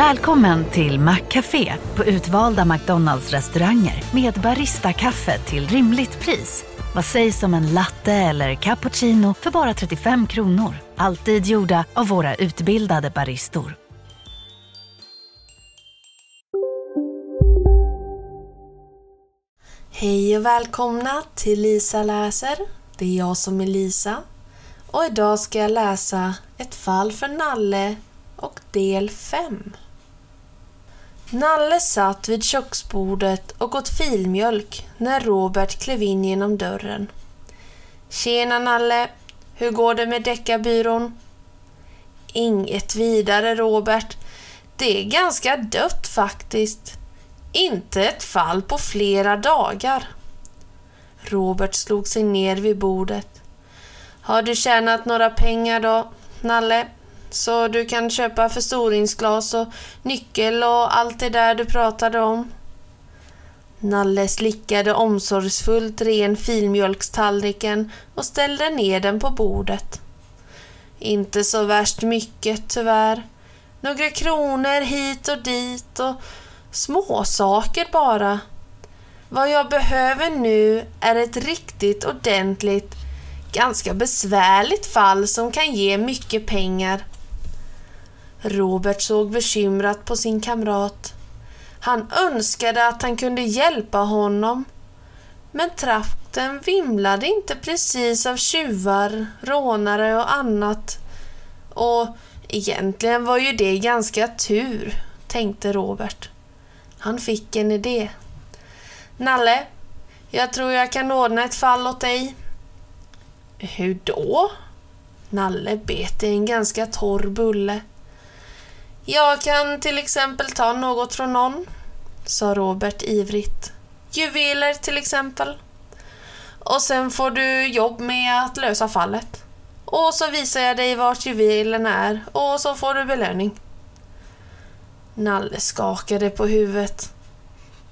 Välkommen till Maccafé på utvalda McDonalds restauranger med Baristakaffe till rimligt pris. Vad sägs om en latte eller cappuccino för bara 35 kronor? Alltid gjorda av våra utbildade baristor. Hej och välkomna till Lisa läser. Det är jag som är Lisa. Och idag ska jag läsa Ett fall för Nalle och del 5. Nalle satt vid köksbordet och åt filmjölk när Robert klev in genom dörren. Tjena Nalle, hur går det med deckarbyrån? Inget vidare Robert. Det är ganska dött faktiskt. Inte ett fall på flera dagar. Robert slog sig ner vid bordet. Har du tjänat några pengar då, Nalle? Så du kan köpa förstoringsglas och nyckel och allt det där du pratade om. Nalle slickade omsorgsfullt ren filmjölkstallriken och ställde ner den på bordet. Inte så värst mycket tyvärr. Några kronor hit och dit och småsaker bara. Vad jag behöver nu är ett riktigt ordentligt, ganska besvärligt fall som kan ge mycket pengar. Robert såg bekymrat på sin kamrat. Han önskade att han kunde hjälpa honom. Men trakten vimlade inte precis av tjuvar, rånare och annat. Och egentligen var ju det ganska tur, tänkte Robert. Han fick en idé. Nalle, jag tror jag kan ordna ett fall åt dig. Hur då? Nalle bet i en ganska torr bulle. Jag kan till exempel ta något från någon, sa Robert ivrigt. Juveler till exempel. Och sen får du jobb med att lösa fallet. Och så visar jag dig vart juvelen är och så får du belöning. Nalle skakade på huvudet.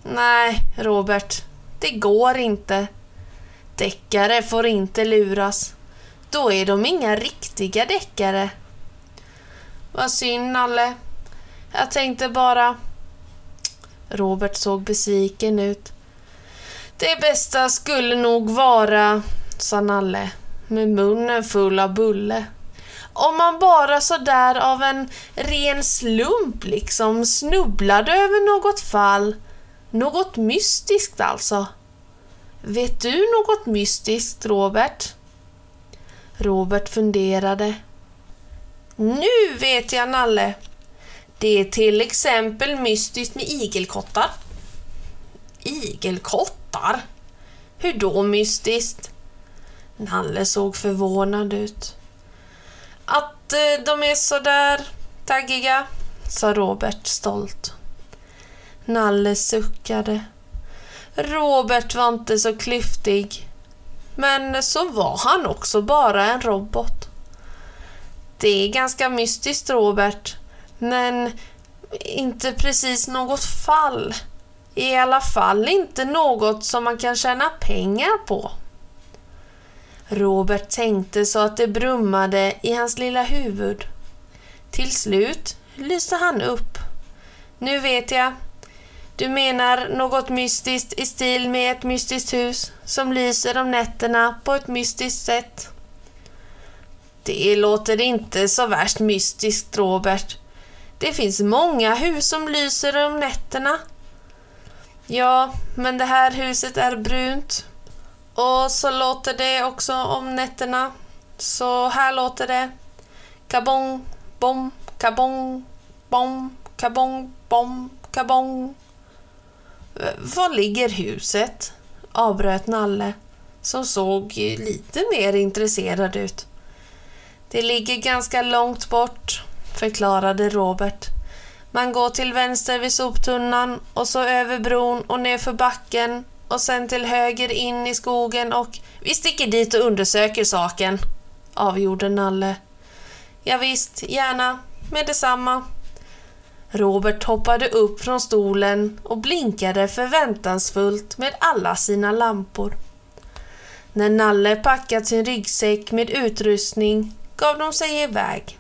Nej, Robert, det går inte. Deckare får inte luras. Då är de inga riktiga deckare. Vad synd, Nalle. Jag tänkte bara... Robert såg besviken ut. Det bästa skulle nog vara, sa Nalle med munnen full av bulle. Om man bara sådär av en ren slump liksom snubblade över något fall. Något mystiskt alltså. Vet du något mystiskt, Robert? Robert funderade. Nu vet jag, Nalle. Det är till exempel mystiskt med igelkottar. Igelkottar? Hur då mystiskt? Nalle såg förvånad ut. Att eh, de är så där taggiga, sa Robert stolt. Nalle suckade. Robert var inte så klyftig. Men så var han också bara en robot. Det är ganska mystiskt, Robert. Men inte precis något fall. I alla fall inte något som man kan tjäna pengar på. Robert tänkte så att det brummade i hans lilla huvud. Till slut lyste han upp. Nu vet jag. Du menar något mystiskt i stil med ett mystiskt hus som lyser om nätterna på ett mystiskt sätt. Det låter inte så värst mystiskt, Robert. Det finns många hus som lyser om nätterna. Ja, men det här huset är brunt. Och så låter det också om nätterna. Så här låter det. Kabong, bom, kabong, bom, kabong, bom, kabong. Var ligger huset? avbröt Nalle, som såg lite mer intresserad ut. Det ligger ganska långt bort, förklarade Robert. Man går till vänster vid soptunnan och så över bron och ner för backen och sen till höger in i skogen och vi sticker dit och undersöker saken, avgjorde Nalle. Ja, visst, gärna, med detsamma. Robert hoppade upp från stolen och blinkade förväntansfullt med alla sina lampor. När Nalle packat sin ryggsäck med utrustning gav de sig iväg.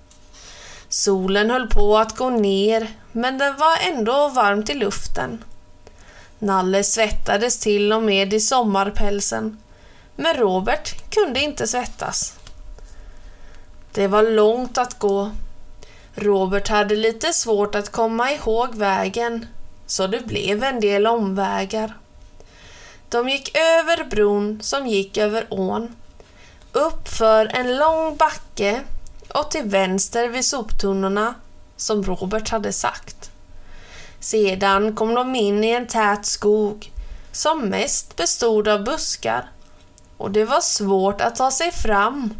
Solen höll på att gå ner, men det var ändå varmt i luften. Nalle svettades till och med i sommarpälsen, men Robert kunde inte svettas. Det var långt att gå. Robert hade lite svårt att komma ihåg vägen, så det blev en del omvägar. De gick över bron som gick över ån, upp för en lång backe och till vänster vid soptunnorna, som Robert hade sagt. Sedan kom de in i en tät skog som mest bestod av buskar och det var svårt att ta sig fram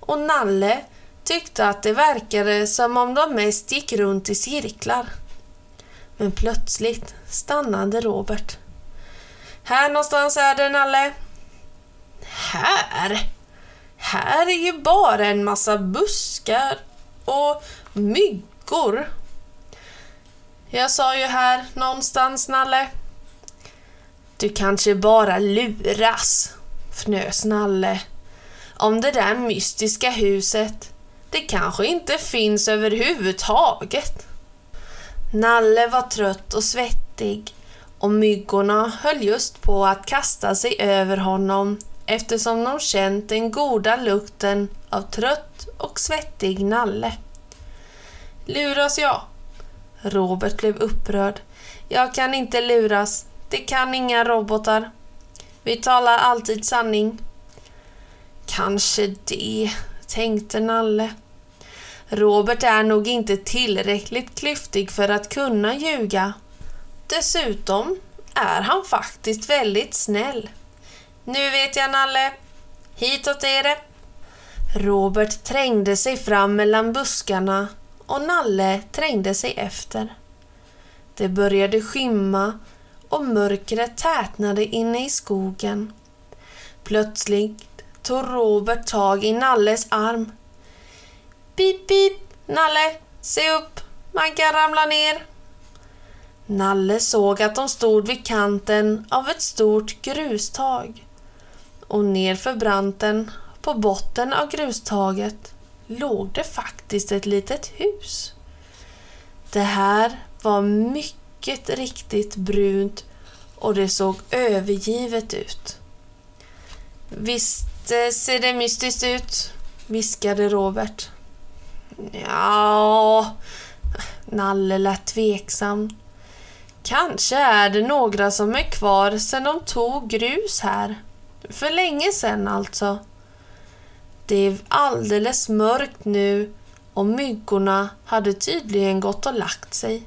och Nalle tyckte att det verkade som om de mest gick runt i cirklar. Men plötsligt stannade Robert. Här någonstans är det, Nalle. Här? Här är ju bara en massa buskar och myggor. Jag sa ju här någonstans, Nalle. Du kanske bara luras, fnös Nalle. Om det där mystiska huset, det kanske inte finns överhuvudtaget. Nalle var trött och svettig och myggorna höll just på att kasta sig över honom eftersom de känt den goda lukten av trött och svettig Nalle. Luras jag? Robert blev upprörd. Jag kan inte luras. Det kan inga robotar. Vi talar alltid sanning. Kanske det, tänkte Nalle. Robert är nog inte tillräckligt klyftig för att kunna ljuga. Dessutom är han faktiskt väldigt snäll. Nu vet jag, Nalle. Hitåt är det. Robert trängde sig fram mellan buskarna och Nalle trängde sig efter. Det började skymma och mörkret tätnade inne i skogen. Plötsligt tog Robert tag i Nalles arm. Pip, pip, Nalle, se upp, man kan ramla ner. Nalle såg att de stod vid kanten av ett stort grustag och nerför branten på botten av grustaget låg det faktiskt ett litet hus. Det här var mycket riktigt brunt och det såg övergivet ut. Visst eh, ser det mystiskt ut, viskade Robert. Ja, Nalle lät tveksam. Kanske är det några som är kvar sedan de tog grus här. För länge sedan alltså. Det är alldeles mörkt nu och myggorna hade tydligen gått och lagt sig.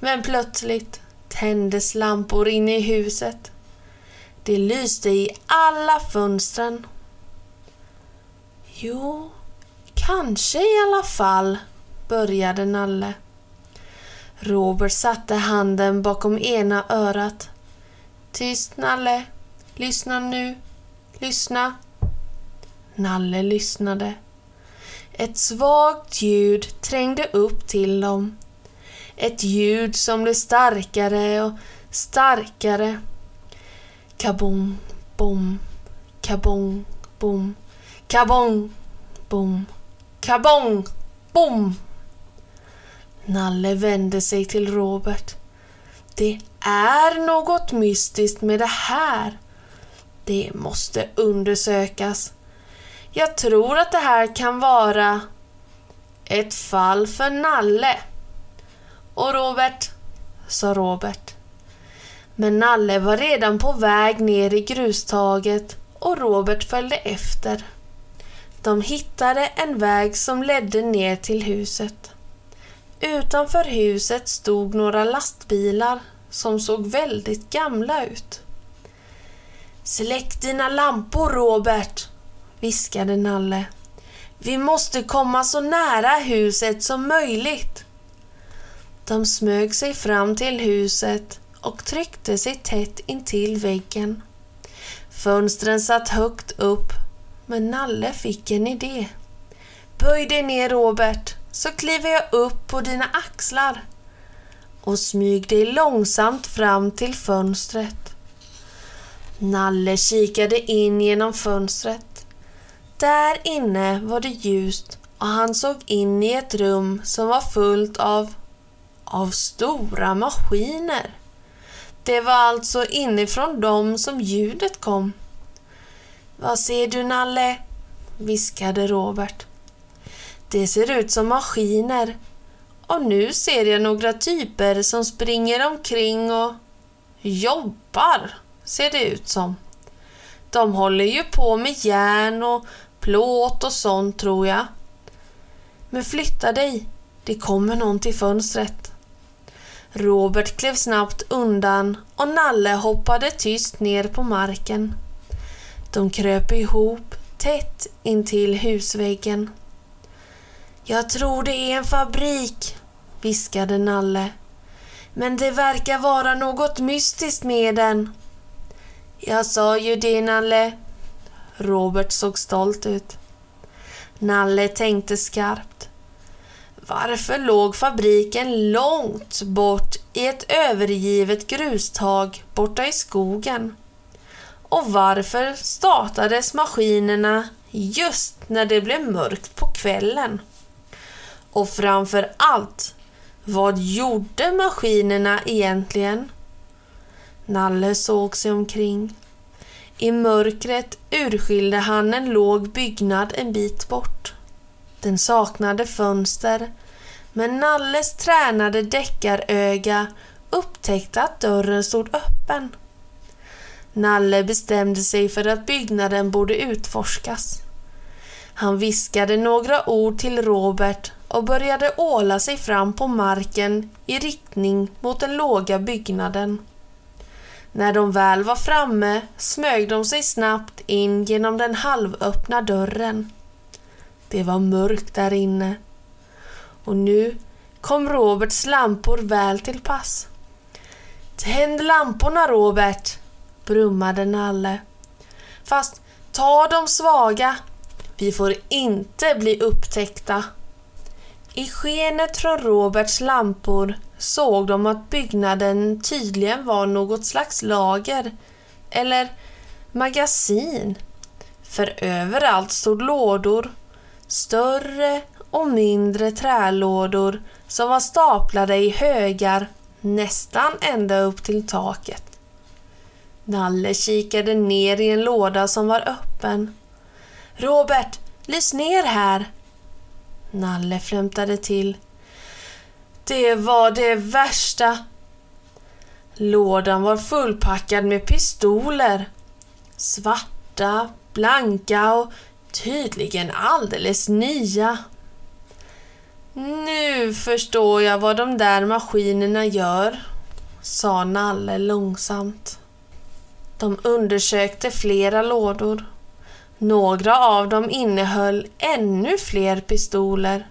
Men plötsligt tändes lampor inne i huset. Det lyste i alla fönstren. Jo, kanske i alla fall, började Nalle. Robert satte handen bakom ena örat. Tyst, Nalle. Lyssna nu. Lyssna. Nalle lyssnade. Ett svagt ljud trängde upp till dem. Ett ljud som blev starkare och starkare. Kabong, bom, kabong, bom, kabong, bom, kabong, bom. Nalle vände sig till Robert. Det är något mystiskt med det här. Det måste undersökas. Jag tror att det här kan vara ett fall för Nalle. Och Robert, sa Robert. Men Nalle var redan på väg ner i grustaget och Robert följde efter. De hittade en väg som ledde ner till huset. Utanför huset stod några lastbilar som såg väldigt gamla ut. Släck dina lampor, Robert, viskade Nalle. Vi måste komma så nära huset som möjligt. De smög sig fram till huset och tryckte sig tätt intill väggen. Fönstren satt högt upp, men Nalle fick en idé. Böj dig ner, Robert, så kliver jag upp på dina axlar och smyg dig långsamt fram till fönstret. Nalle kikade in genom fönstret. Där inne var det ljust och han såg in i ett rum som var fullt av, av stora maskiner. Det var alltså inifrån dem som ljudet kom. Vad ser du, Nalle? viskade Robert. Det ser ut som maskiner och nu ser jag några typer som springer omkring och jobbar, ser det ut som. De håller ju på med järn och plåt och sånt tror jag. Men flytta dig, det kommer någon till fönstret. Robert klev snabbt undan och Nalle hoppade tyst ner på marken. De kröp ihop tätt intill husväggen. Jag tror det är en fabrik, viskade Nalle. Men det verkar vara något mystiskt med den. Jag sa ju det, Nalle. Robert såg stolt ut. Nalle tänkte skarpt. Varför låg fabriken långt bort i ett övergivet grustag borta i skogen? Och varför startades maskinerna just när det blev mörkt på kvällen? Och framför allt, vad gjorde maskinerna egentligen? Nalle såg sig omkring. I mörkret urskilde han en låg byggnad en bit bort. Den saknade fönster, men Nalles tränade deckaröga upptäckte att dörren stod öppen. Nalle bestämde sig för att byggnaden borde utforskas. Han viskade några ord till Robert och började åla sig fram på marken i riktning mot den låga byggnaden. När de väl var framme smög de sig snabbt in genom den halvöppna dörren. Det var mörkt där inne. Och nu kom Roberts lampor väl till pass. Tänd lamporna, Robert, brummade Nalle. Fast ta de svaga. Vi får inte bli upptäckta. I skenet från Roberts lampor såg de att byggnaden tydligen var något slags lager eller magasin. För överallt stod lådor, större och mindre trälådor som var staplade i högar nästan ända upp till taket. Nalle kikade ner i en låda som var öppen. Robert, lys ner här! Nalle flämtade till. Det var det värsta. Lådan var fullpackad med pistoler. Svarta, blanka och tydligen alldeles nya. Nu förstår jag vad de där maskinerna gör, sa Nalle långsamt. De undersökte flera lådor. Några av dem innehöll ännu fler pistoler.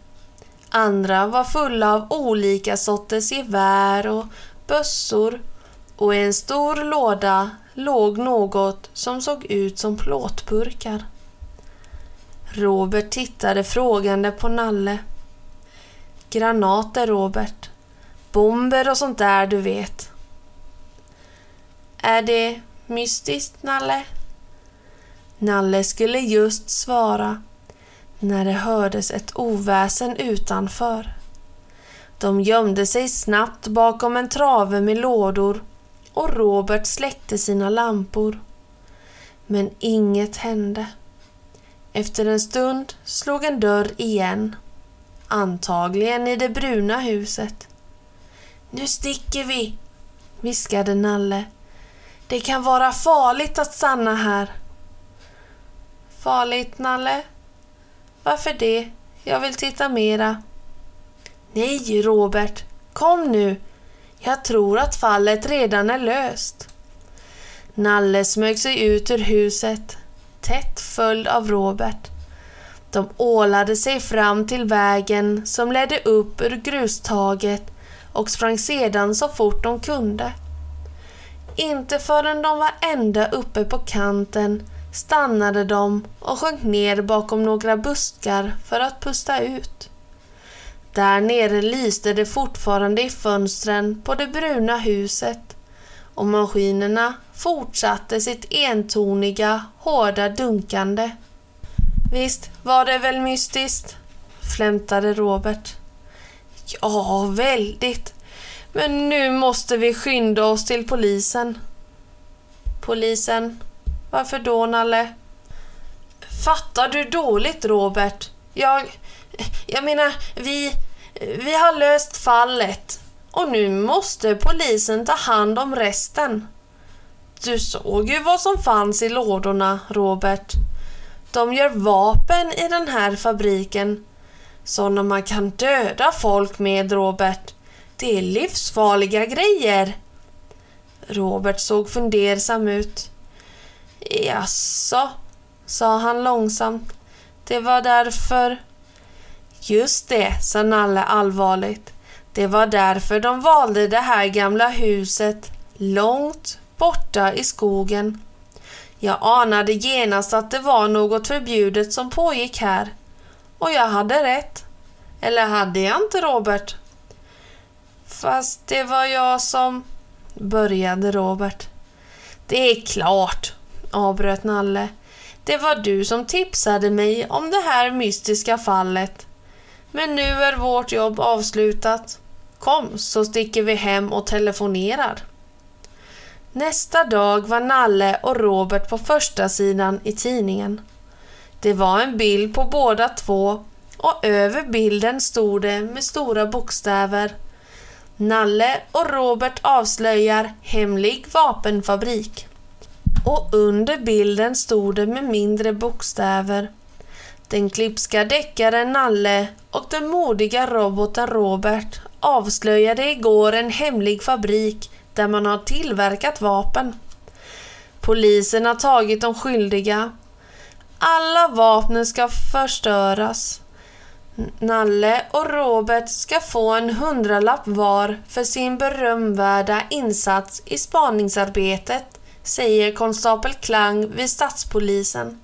Andra var fulla av olika sorters gevär och bössor och i en stor låda låg något som såg ut som plåtburkar. Robert tittade frågande på Nalle. Granater, Robert. Bomber och sånt där, du vet. Är det mystiskt, Nalle? Nalle skulle just svara när det hördes ett oväsen utanför. De gömde sig snabbt bakom en trave med lådor och Robert släckte sina lampor. Men inget hände. Efter en stund slog en dörr igen. Antagligen i det bruna huset. Nu sticker vi, viskade Nalle. Det kan vara farligt att stanna här. Farligt, Nalle? Varför det? Jag vill titta mera. Nej, Robert. Kom nu. Jag tror att fallet redan är löst. Nalle smög sig ut ur huset, tätt följd av Robert. De ålade sig fram till vägen som ledde upp ur grustaget och sprang sedan så fort de kunde. Inte förrän de var ända uppe på kanten stannade de och sjönk ner bakom några buskar för att pusta ut. Där nere lyste det fortfarande i fönstren på det bruna huset och maskinerna fortsatte sitt entoniga, hårda dunkande. Visst var det väl mystiskt? flämtade Robert. Ja, väldigt. Men nu måste vi skynda oss till polisen. Polisen? Varför då, Nalle? Fattar du dåligt, Robert? Jag... Jag menar, vi... Vi har löst fallet. Och nu måste polisen ta hand om resten. Du såg ju vad som fanns i lådorna, Robert. De gör vapen i den här fabriken. Sådana man kan döda folk med, Robert. Det är livsfarliga grejer. Robert såg fundersam ut. Jaså, sa han långsamt. Det var därför... Just det, sa Nalle allvarligt. Det var därför de valde det här gamla huset långt borta i skogen. Jag anade genast att det var något förbjudet som pågick här. Och jag hade rätt. Eller hade jag inte, Robert? Fast det var jag som... Började Robert. Det är klart, avbröt Nalle. Det var du som tipsade mig om det här mystiska fallet. Men nu är vårt jobb avslutat. Kom så sticker vi hem och telefonerar. Nästa dag var Nalle och Robert på första sidan i tidningen. Det var en bild på båda två och över bilden stod det med stora bokstäver Nalle och Robert avslöjar hemlig vapenfabrik. Och under bilden stod det med mindre bokstäver Den klipska deckaren Nalle och den modiga roboten Robert avslöjade igår en hemlig fabrik där man har tillverkat vapen. Polisen har tagit de skyldiga. Alla vapnen ska förstöras. Nalle och Robert ska få en hundralapp var för sin berömvärda insats i spaningsarbetet, säger konstapel Klang vid stadspolisen.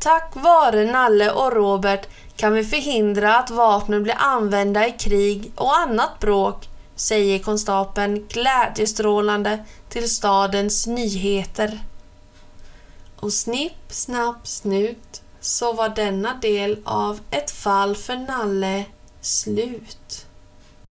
Tack vare Nalle och Robert kan vi förhindra att vapnen blir använda i krig och annat bråk, säger konstapeln glädjestrålande till stadens nyheter. Och snipp, snapp, snut så var denna del av Ett fall för Nalle slut.